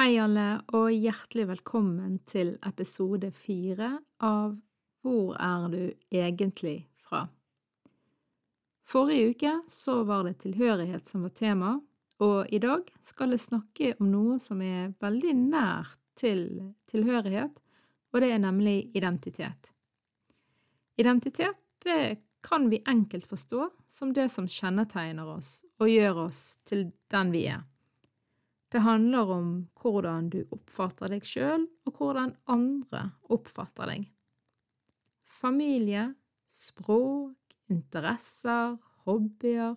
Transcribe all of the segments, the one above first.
Hei, alle, og hjertelig velkommen til episode fire av Hvor er du egentlig fra? Forrige uke så var det tilhørighet som var tema, og i dag skal jeg snakke om noe som er veldig nært til tilhørighet, og det er nemlig identitet. Identitet det kan vi enkelt forstå som det som kjennetegner oss og gjør oss til den vi er. Det handler om hvordan du oppfatter deg sjøl, og hvordan andre oppfatter deg. Familie, språk, interesser, hobbyer,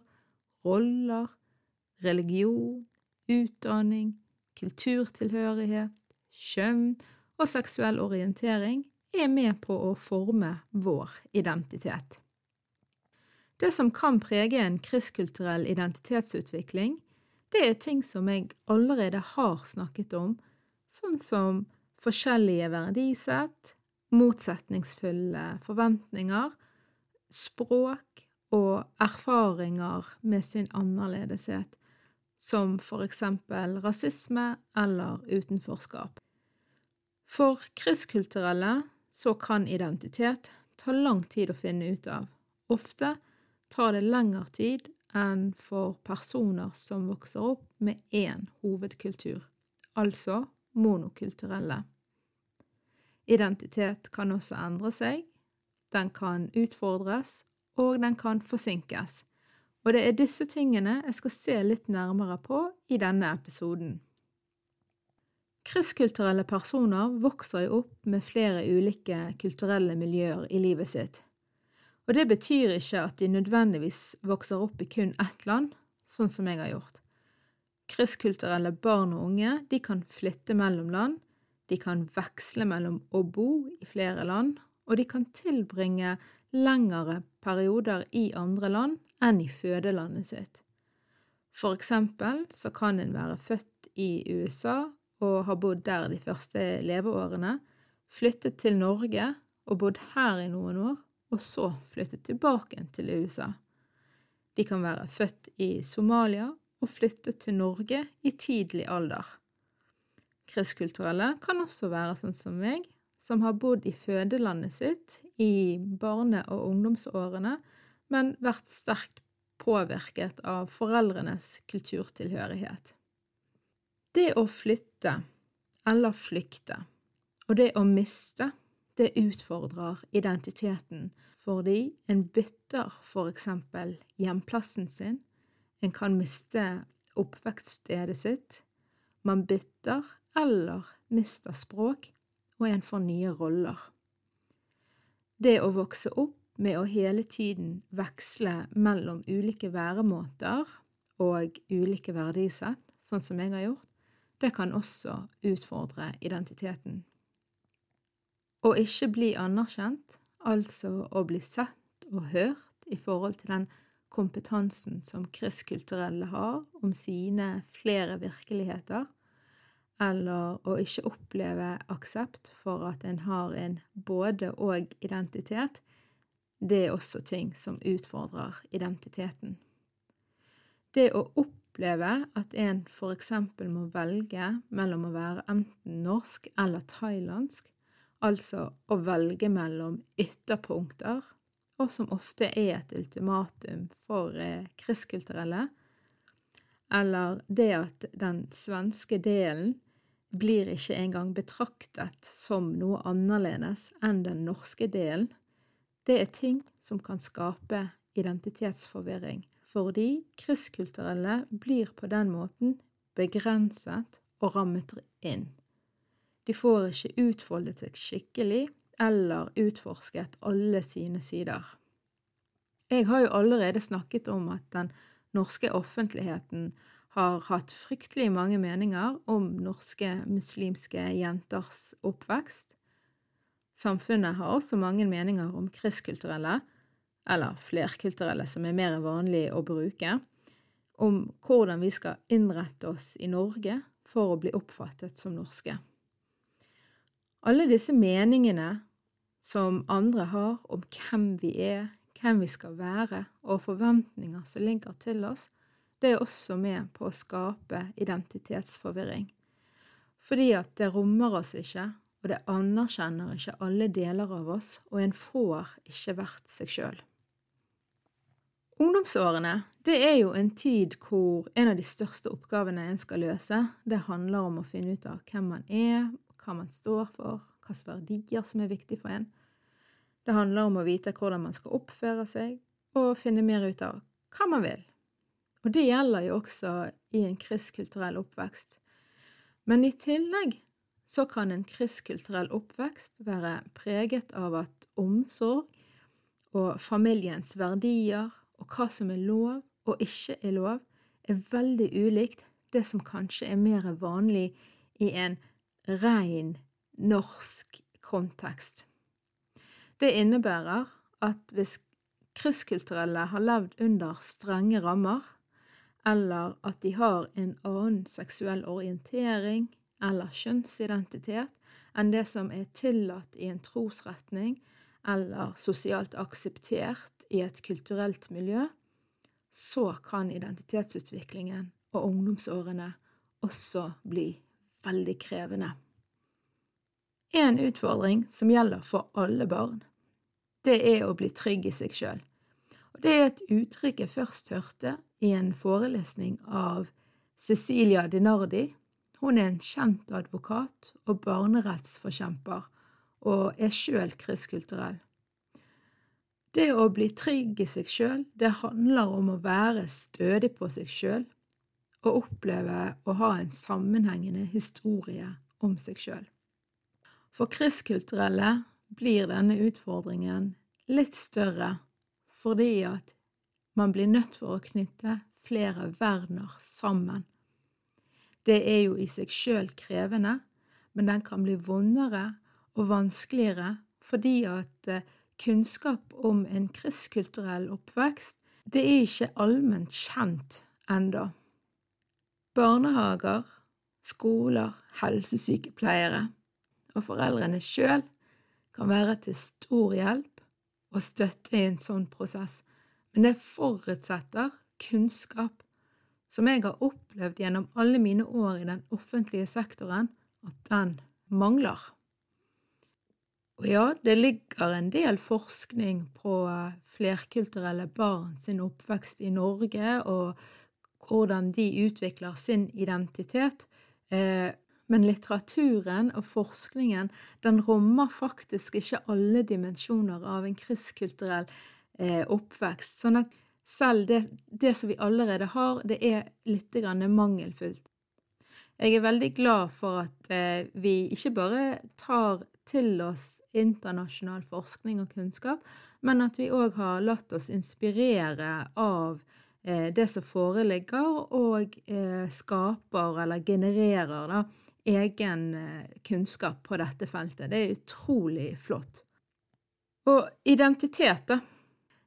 roller, religion, utdanning, kulturtilhørighet, kjønn og seksuell orientering er med på å forme vår identitet. Det som kan prege en krysskulturell identitetsutvikling, det er ting som jeg allerede har snakket om, sånn som forskjellige verdisett, motsetningsfulle forventninger, språk og erfaringer med sin annerledeshet, som for eksempel rasisme eller utenforskap. For krysskulturelle så kan identitet ta lang tid å finne ut av. Ofte tar det lengre tid enn for personer som vokser opp med én hovedkultur, altså monokulturelle. Identitet kan også endre seg, den kan utfordres, og den kan forsinkes, og det er disse tingene jeg skal se litt nærmere på i denne episoden. Krysskulturelle personer vokser jo opp med flere ulike kulturelle miljøer i livet sitt. Og det betyr ikke at de nødvendigvis vokser opp i kun ett land, sånn som jeg har gjort. Krysskulturelle barn og unge de kan flytte mellom land, de kan veksle mellom å bo i flere land, og de kan tilbringe lengre perioder i andre land enn i fødelandet sitt. For eksempel så kan en være født i USA og ha bodd der de første leveårene, flyttet til Norge og bodd her i noen år, og så flyttet tilbake til USA. De kan være født i Somalia og flyttet til Norge i tidlig alder. Kristkulturelle kan også være sånn som meg, som har bodd i fødelandet sitt i barne- og ungdomsårene, men vært sterkt påvirket av foreldrenes kulturtilhørighet. Det å flytte, eller flykte, og det å miste, det utfordrer identiteten fordi en bytter for eksempel hjemplassen sin, en kan miste oppvekststedet sitt, man bytter eller mister språk, og en får nye roller. Det å vokse opp med å hele tiden veksle mellom ulike væremåter og ulike verdisett, sånn som jeg har gjort, det kan også utfordre identiteten. Å ikke bli anerkjent, altså å bli sett og hørt i forhold til den kompetansen som krysskulturelle har om sine flere virkeligheter, eller å ikke oppleve aksept for at en har en både-og-identitet, det er også ting som utfordrer identiteten. Det å oppleve at en for eksempel må velge mellom å være enten norsk eller thailandsk, altså å velge mellom ytterpunkter, og som ofte er et ultimatum for eh, krysskulturelle, eller det at den svenske delen blir ikke engang betraktet som noe annerledes enn den norske delen, det er ting som kan skape identitetsforvirring, fordi krysskulturelle blir på den måten begrenset og rammet inn. De får ikke utfoldet seg skikkelig eller utforsket alle sine sider. Jeg har jo allerede snakket om at den norske offentligheten har hatt fryktelig mange meninger om norske muslimske jenters oppvekst. Samfunnet har også mange meninger om kristkulturelle, eller flerkulturelle som er mer vanlig å bruke, om hvordan vi skal innrette oss i Norge for å bli oppfattet som norske. Alle disse meningene som andre har om hvem vi er, hvem vi skal være, og forventninger som ligger til oss, det er også med på å skape identitetsforvirring. Fordi at det rommer oss ikke, og det anerkjenner ikke alle deler av oss, og en får ikke vært seg sjøl. Ungdomsårene det er jo en tid hvor en av de største oppgavene en skal løse, det handler om å finne ut av hvem man er, hva man står for, hvilke verdier som er viktig for en. Det handler om å vite hvordan man skal oppføre seg, og finne mer ut av hva man vil. Og det gjelder jo også i en kristkulturell oppvekst. Men i tillegg så kan en kristkulturell oppvekst være preget av at omsorg og familiens verdier og hva som er lov og ikke er lov, er veldig ulikt det som kanskje er mer vanlig i en ren norsk kontekst. Det innebærer at hvis krysskulturelle har levd under strenge rammer, eller at de har en annen seksuell orientering eller kjønnsidentitet enn det som er tillatt i en trosretning eller sosialt akseptert i et kulturelt miljø, så kan identitetsutviklingen og ungdomsårene også bli veldig krevende. En utfordring som gjelder for alle barn, det er å bli trygg i seg sjøl. Det er et uttrykk jeg først hørte i en forelesning av Cecilia Dinardi. Hun er en kjent advokat og barnerettsforkjemper, og er sjøl krysskulturell. Det å bli trygg i seg sjøl, det handler om å være stødig på seg sjøl og oppleve å ha en sammenhengende historie om seg sjøl. For kristkulturelle blir denne utfordringen litt større fordi at man blir nødt for å knytte flere verdener sammen. Det er jo i seg sjøl krevende, men den kan bli vondere og vanskeligere fordi at eh, kunnskap om en kristkulturell oppvekst, det er ikke allment kjent enda. Barnehager, skoler, helsesykepleiere og foreldrene sjøl kan være til stor hjelp og støtte i en sånn prosess, men det forutsetter kunnskap som jeg har opplevd gjennom alle mine år i den offentlige sektoren, at den mangler. Og ja, det ligger en del forskning på flerkulturelle barn sin oppvekst i Norge, og hvordan de utvikler sin identitet. Eh, men litteraturen og forskningen den rommer faktisk ikke alle dimensjoner av en kristkulturell eh, oppvekst. Sånn at selv det, det, som vi allerede har, det er litt mangelfullt. Jeg er veldig glad for at eh, vi ikke bare tar til oss internasjonal forskning og kunnskap, men at vi òg har latt oss inspirere av det som foreligger, og eh, skaper eller genererer da, egen eh, kunnskap på dette feltet. Det er utrolig flott. Og identitet, da,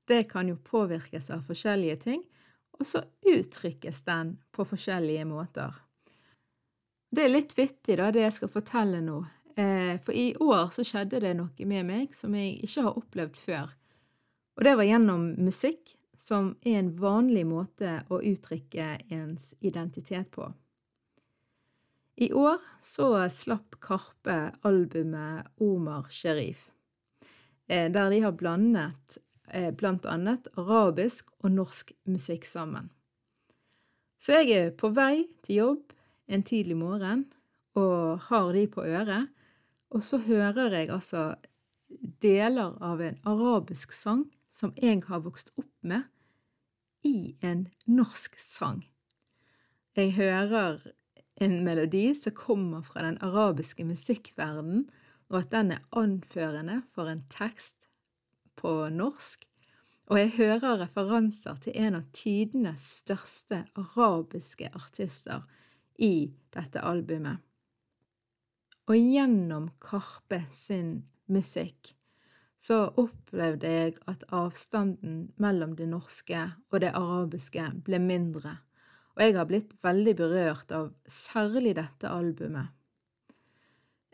det kan jo påvirkes av forskjellige ting, og så uttrykkes den på forskjellige måter. Det er litt vittig, da, det jeg skal fortelle nå. Eh, for i år så skjedde det noe med meg som jeg ikke har opplevd før. Og det var gjennom musikk, som er en vanlig måte å uttrykke ens identitet på. I år så slapp Karpe albumet Omar Sherif, eh, der de har blandet eh, blant annet arabisk og norsk musikk sammen. Så jeg er på vei til jobb en tidlig morgen og har de på øret, og så hører jeg altså deler av en arabisk sang som jeg har vokst opp med, i en norsk sang. Jeg hører en melodi som kommer fra den arabiske musikkverdenen, og at den er anførende for en tekst på norsk, og jeg hører referanser til en av tidenes største arabiske artister i dette albumet. Og gjennom Karpe sin musikk så opplevde jeg at avstanden mellom det norske og det arabiske ble mindre, og jeg har blitt veldig berørt av særlig dette albumet.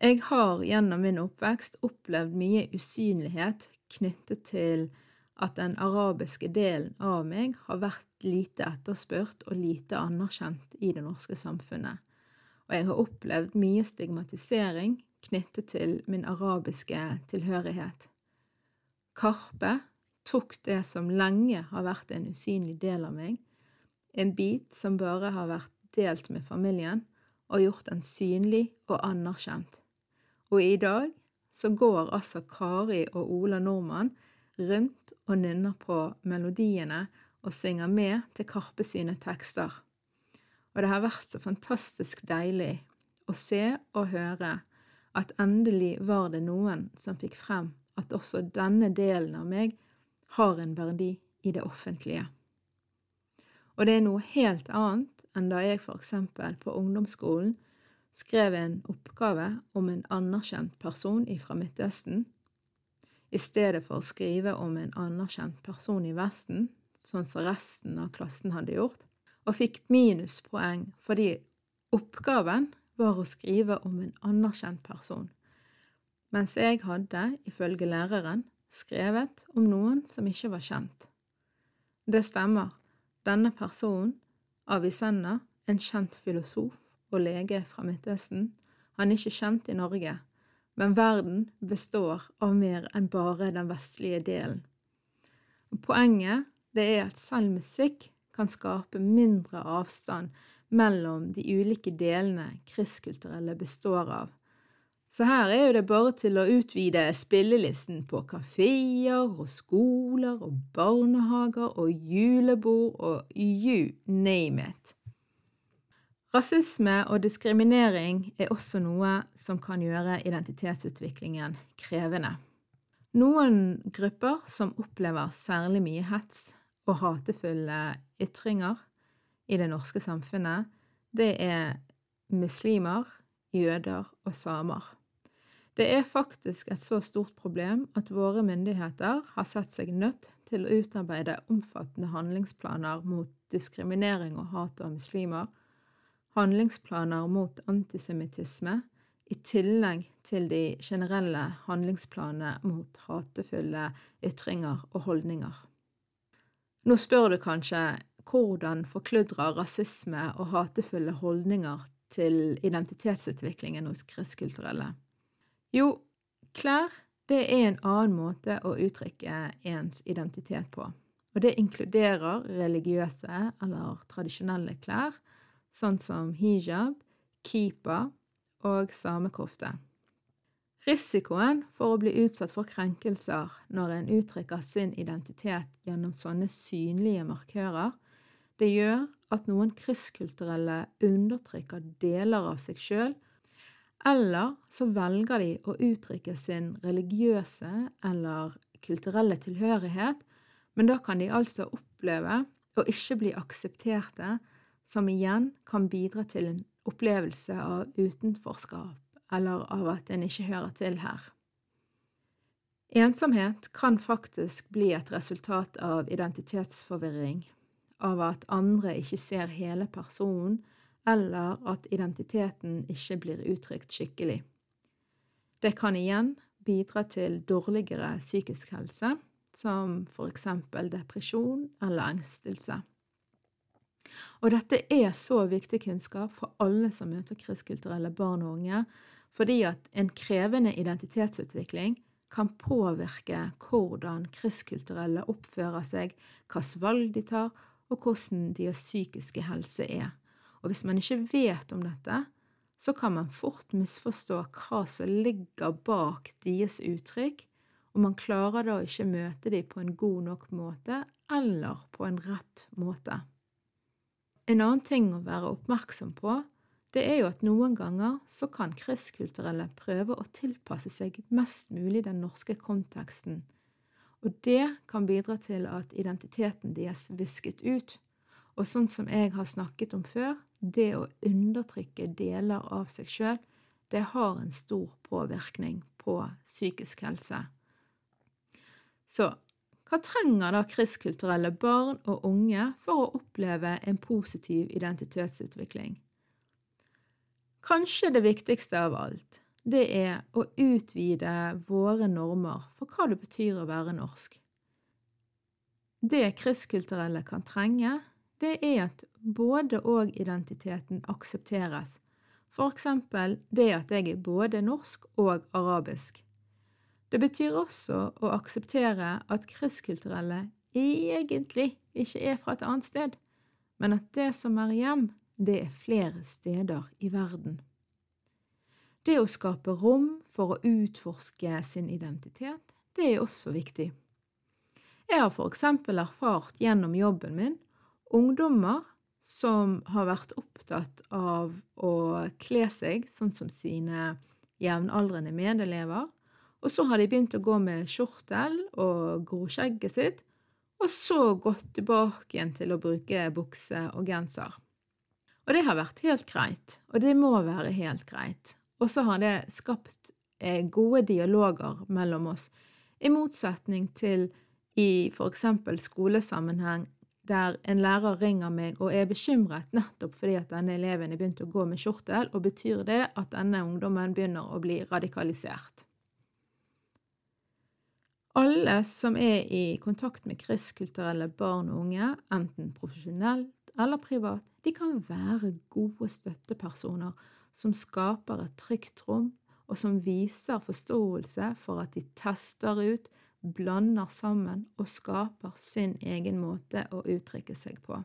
Jeg har gjennom min oppvekst opplevd mye usynlighet knyttet til at den arabiske delen av meg har vært lite etterspurt og lite anerkjent i det norske samfunnet, og jeg har opplevd mye stigmatisering knyttet til min arabiske tilhørighet. Karpe tok det som lenge har vært en usynlig del av meg, en bit som bare har vært delt med familien, og gjort den synlig og anerkjent. Og i dag så går altså Kari og Ola Nordmann rundt og nynner på melodiene og synger med til Karpe sine tekster. Og det har vært så fantastisk deilig å se og høre at endelig var det noen som fikk frem at også denne delen av meg har en verdi i det offentlige. Og det er noe helt annet enn da jeg for eksempel på ungdomsskolen skrev en oppgave om en anerkjent person fra Midtøsten i stedet for å skrive om en anerkjent person i Vesten, sånn som resten av klassen hadde gjort, og fikk minuspoeng fordi oppgaven var å skrive om en anerkjent person, mens jeg hadde, ifølge læreren, skrevet om noen som ikke var kjent. Det stemmer, denne personen, Avicenna, en kjent filosof og lege fra Midtøsten, han er ikke kjent i Norge, men verden består av mer enn bare den vestlige delen. Poenget det er at selv musikk kan skape mindre avstand mellom de ulike delene krysskulturelle består av. Så her er jo det bare til å utvide spillelisten på kafeer og skoler og barnehager og julebord og you name it. Rasisme og diskriminering er også noe som kan gjøre identitetsutviklingen krevende. Noen grupper som opplever særlig mye hets og hatefulle ytringer i det norske samfunnet, det er muslimer, jøder og samer. Det er faktisk et så stort problem at våre myndigheter har sett seg nødt til å utarbeide omfattende handlingsplaner mot diskriminering og hat av muslimer handlingsplaner mot antisemittisme, i tillegg til de generelle handlingsplanene mot hatefulle ytringer og holdninger. Nå spør du kanskje hvordan forkludrer rasisme og hatefulle holdninger til identitetsutviklingen hos kristkulturelle? Jo, klær det er en annen måte å uttrykke ens identitet på, og det inkluderer religiøse eller tradisjonelle klær, sånn som hijab, kipa og samekofte. Risikoen for å bli utsatt for krenkelser når en uttrykker sin identitet gjennom sånne synlige markører, det gjør at noen krysskulturelle undertrykker deler av seg sjøl, eller så velger de å uttrykke sin religiøse eller kulturelle tilhørighet, men da kan de altså oppleve å ikke bli aksepterte som igjen kan bidra til en opplevelse av utenforskap eller av at en ikke hører til her. Ensomhet kan faktisk bli et resultat av identitetsforvirring, av at andre ikke ser hele personen, eller at identiteten ikke blir uttrykt skikkelig. Det kan igjen bidra til dårligere psykisk helse, som for eksempel depresjon eller engstelse. Og dette er så viktig kunnskap for alle som møter kristkulturelle barn og unge, fordi at en krevende identitetsutvikling kan påvirke hvordan kristkulturelle oppfører seg, hvilke valg de tar, og hvordan deres psykiske helse er. Og hvis man ikke vet om dette, så kan man fort misforstå hva som ligger bak deres uttrykk, og man klarer da ikke møte dem på en god nok måte eller på en rett måte. En annen ting å være oppmerksom på, det er jo at noen ganger så kan krysskulturelle prøve å tilpasse seg mest mulig den norske konteksten, og det kan bidra til at identiteten deres visket ut. Og sånn som jeg har snakket om før, det å undertrykke deler av seg sjøl, det har en stor påvirkning på psykisk helse. Så hva trenger da kristkulturelle barn og unge for å oppleve en positiv identitetsutvikling? Kanskje det viktigste av alt, det er å utvide våre normer for hva det betyr å være norsk. Det kristkulturelle kan trenge, det er at både og-identiteten aksepteres, eksempel det at jeg er både norsk og arabisk. Det betyr også å akseptere at krysskulturelle egentlig ikke er fra et annet sted, men at det som er hjem, det er flere steder i verden. Det å skape rom for å utforske sin identitet, det er også viktig. Jeg har for eksempel erfart gjennom jobben min ungdommer som har vært opptatt av å kle seg sånn som sine jevnaldrende medelever, og så har de begynt å gå med skjortel og gro skjegget sitt, og så gått tilbake igjen til å bruke bukse og genser. Og det har vært helt greit, og det må være helt greit. Og så har det skapt eh, gode dialoger mellom oss, i motsetning til i for eksempel skolesammenheng der en lærer ringer meg og er bekymret nettopp fordi at denne eleven er begynt å gå med kjortel, og betyr det at denne ungdommen begynner å bli radikalisert. Alle som er i kontakt med kristkulturelle barn og unge, enten profesjonelt eller privat, de kan være gode støttepersoner som skaper et trygt rom, og som viser forståelse for at de tester ut, blander sammen og skaper sin egen måte å uttrykke seg på.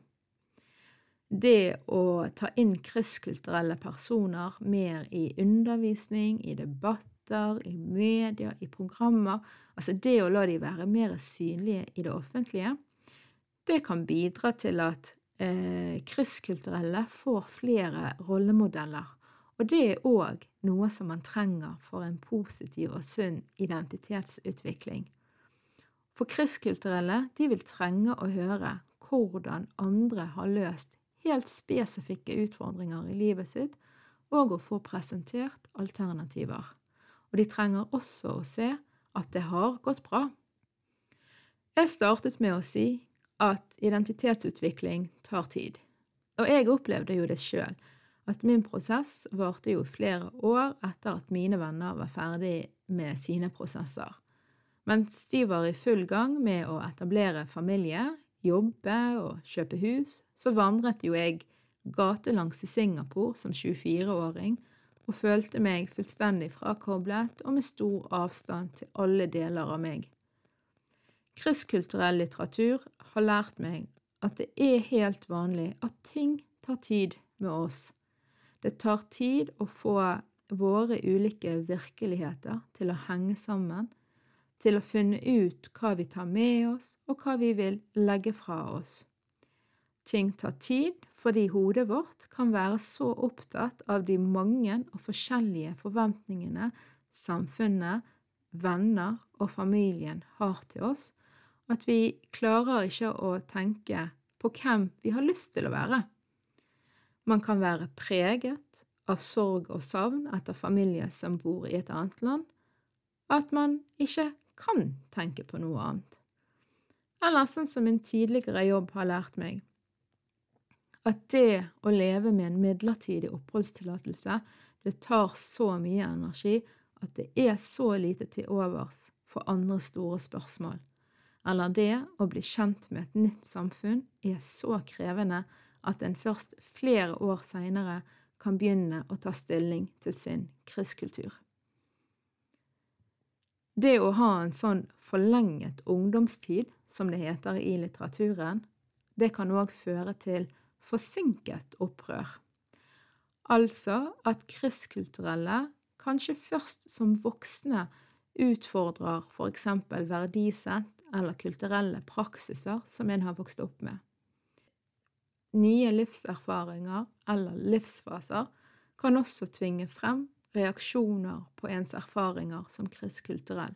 Det å ta inn krysskulturelle personer mer i undervisning, i debatter, i media, i programmer, altså det å la de være mer synlige i det offentlige, det kan bidra til at eh, krysskulturelle får flere rollemodeller, og det er òg noe som man trenger for en positiv og sunn identitetsutvikling. For krysskulturelle de vil trenge å høre hvordan andre har løst helt spesifikke utfordringer i livet sitt, og å få presentert alternativer. Og de trenger også å se at det har gått bra. Jeg startet med å si at identitetsutvikling tar tid. Og jeg opplevde jo det sjøl, at min prosess varte jo flere år etter at mine venner var ferdig med sine prosesser. Mens de var i full gang med å etablere familie, jobbe og kjøpe hus, så vandret jo jeg gatelangs i Singapore som 24-åring og følte meg fullstendig frakoblet og med stor avstand til alle deler av meg. Krysskulturell litteratur har lært meg at det er helt vanlig at ting tar tid med oss. Det tar tid å få våre ulike virkeligheter til å henge sammen, til å finne ut hva vi tar med oss, og hva vi vil legge fra oss. Ting tar tid fordi hodet vårt kan være så opptatt av de mange og forskjellige forventningene samfunnet, venner og familien har til oss, at vi klarer ikke å tenke på hvem vi har lyst til å være. Man kan være preget av sorg og savn etter familie som bor i et annet land, at man ikke kan tenke på noe annet. Eller sånn som min tidligere jobb har lært meg, at det å leve med en midlertidig oppholdstillatelse, det tar så mye energi at det er så lite til overs for andre store spørsmål eller det å bli kjent med et nytt samfunn er så krevende at en først flere år seinere kan begynne å ta stilling til sin krysskultur. Det å ha en sånn forlenget ungdomstid, som det heter i litteraturen, det kan òg føre til forsinket opprør. Altså at krysskulturelle kanskje først som voksne utfordrer for eksempel verdisett eller kulturelle praksiser som en har vokst opp med. Nye livserfaringer eller livsfaser kan også tvinge frem reaksjoner på ens erfaringer som kristkulturell.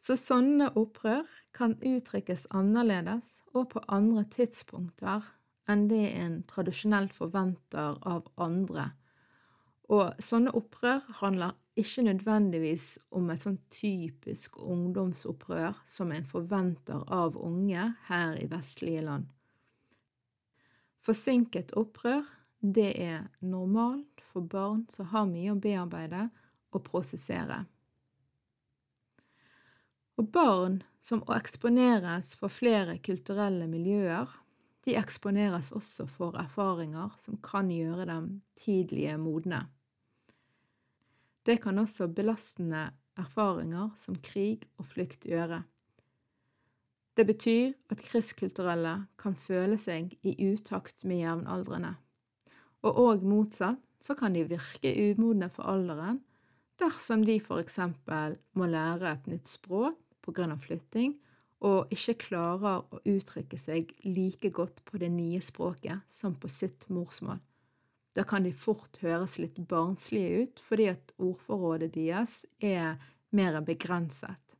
Så sånne opprør kan uttrykkes annerledes og på andre tidspunkter enn det en tradisjonelt forventer av andre. Og sånne opprør handler ikke nødvendigvis om et sånn typisk ungdomsopprør som en forventer av unge her i vestlige land. Forsinket opprør, det er normalt for barn som har mye å bearbeide og prosessere. Og barn som eksponeres for flere kulturelle miljøer, de eksponeres også for erfaringer som kan gjøre dem tidlige modne. Det kan også belastende erfaringer som krig og flukt gjøre. Det betyr at kristkulturelle kan føle seg i utakt med jevnaldrende, og òg motsatt så kan de virke umodne for alderen dersom de for eksempel må lære et nytt språk på grunn av flytting, og ikke klarer å uttrykke seg like godt på det nye språket som på sitt morsmål. Da kan de fort høres litt barnslige ut, fordi at ordforrådet deres er mer begrenset.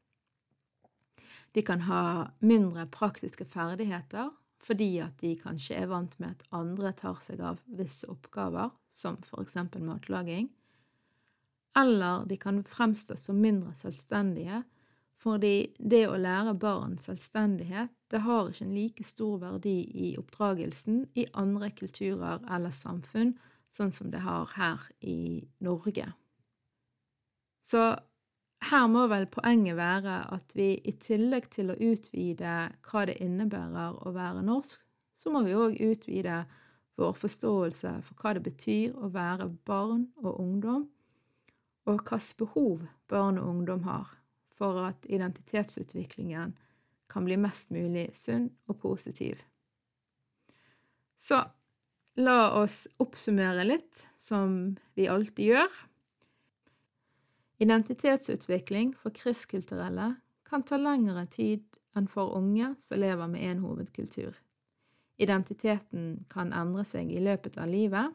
De kan ha mindre praktiske ferdigheter fordi at de kanskje er vant med at andre tar seg av visse oppgaver, som for eksempel matlaging, eller de kan fremstå som mindre selvstendige fordi det å lære barn selvstendighet, det har ikke en like stor verdi i oppdragelsen i andre kulturer eller samfunn, sånn som det har her i Norge. Så her må vel poenget være at vi i tillegg til å utvide hva det innebærer å være norsk, så må vi òg utvide vår forståelse for hva det betyr å være barn og ungdom, og hvilke behov barn og ungdom har for at identitetsutviklingen kan bli mest mulig sunn og positiv. Så la oss oppsummere litt, som vi alltid gjør. Identitetsutvikling for kristkulturelle kan ta lengre tid enn for unge som lever med én hovedkultur. Identiteten kan endre seg i løpet av livet,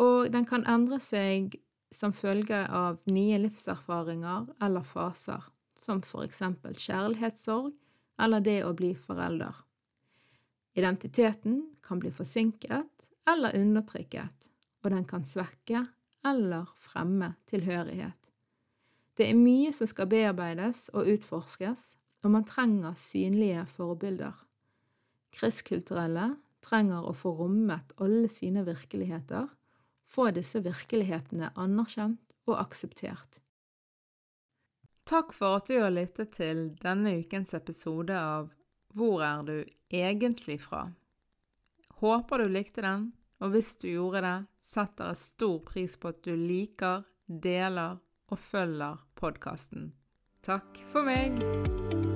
og den kan endre seg som følge av nye livserfaringer eller faser, som for eksempel kjærlighetssorg eller det å bli forelder. Identiteten kan bli forsinket eller undertrykket, og den kan svekke eller fremme tilhørighet. Det er mye som skal bearbeides og utforskes, og man trenger synlige forbilder. Kristkulturelle trenger å få rommet alle sine virkeligheter få disse virkelighetene anerkjent og akseptert. Takk for at du har lyttet til denne ukens episode av Hvor er du egentlig fra? Håper du likte den, og hvis du gjorde det, setter jeg stor pris på at du liker, deler og følger podkasten. Takk for meg!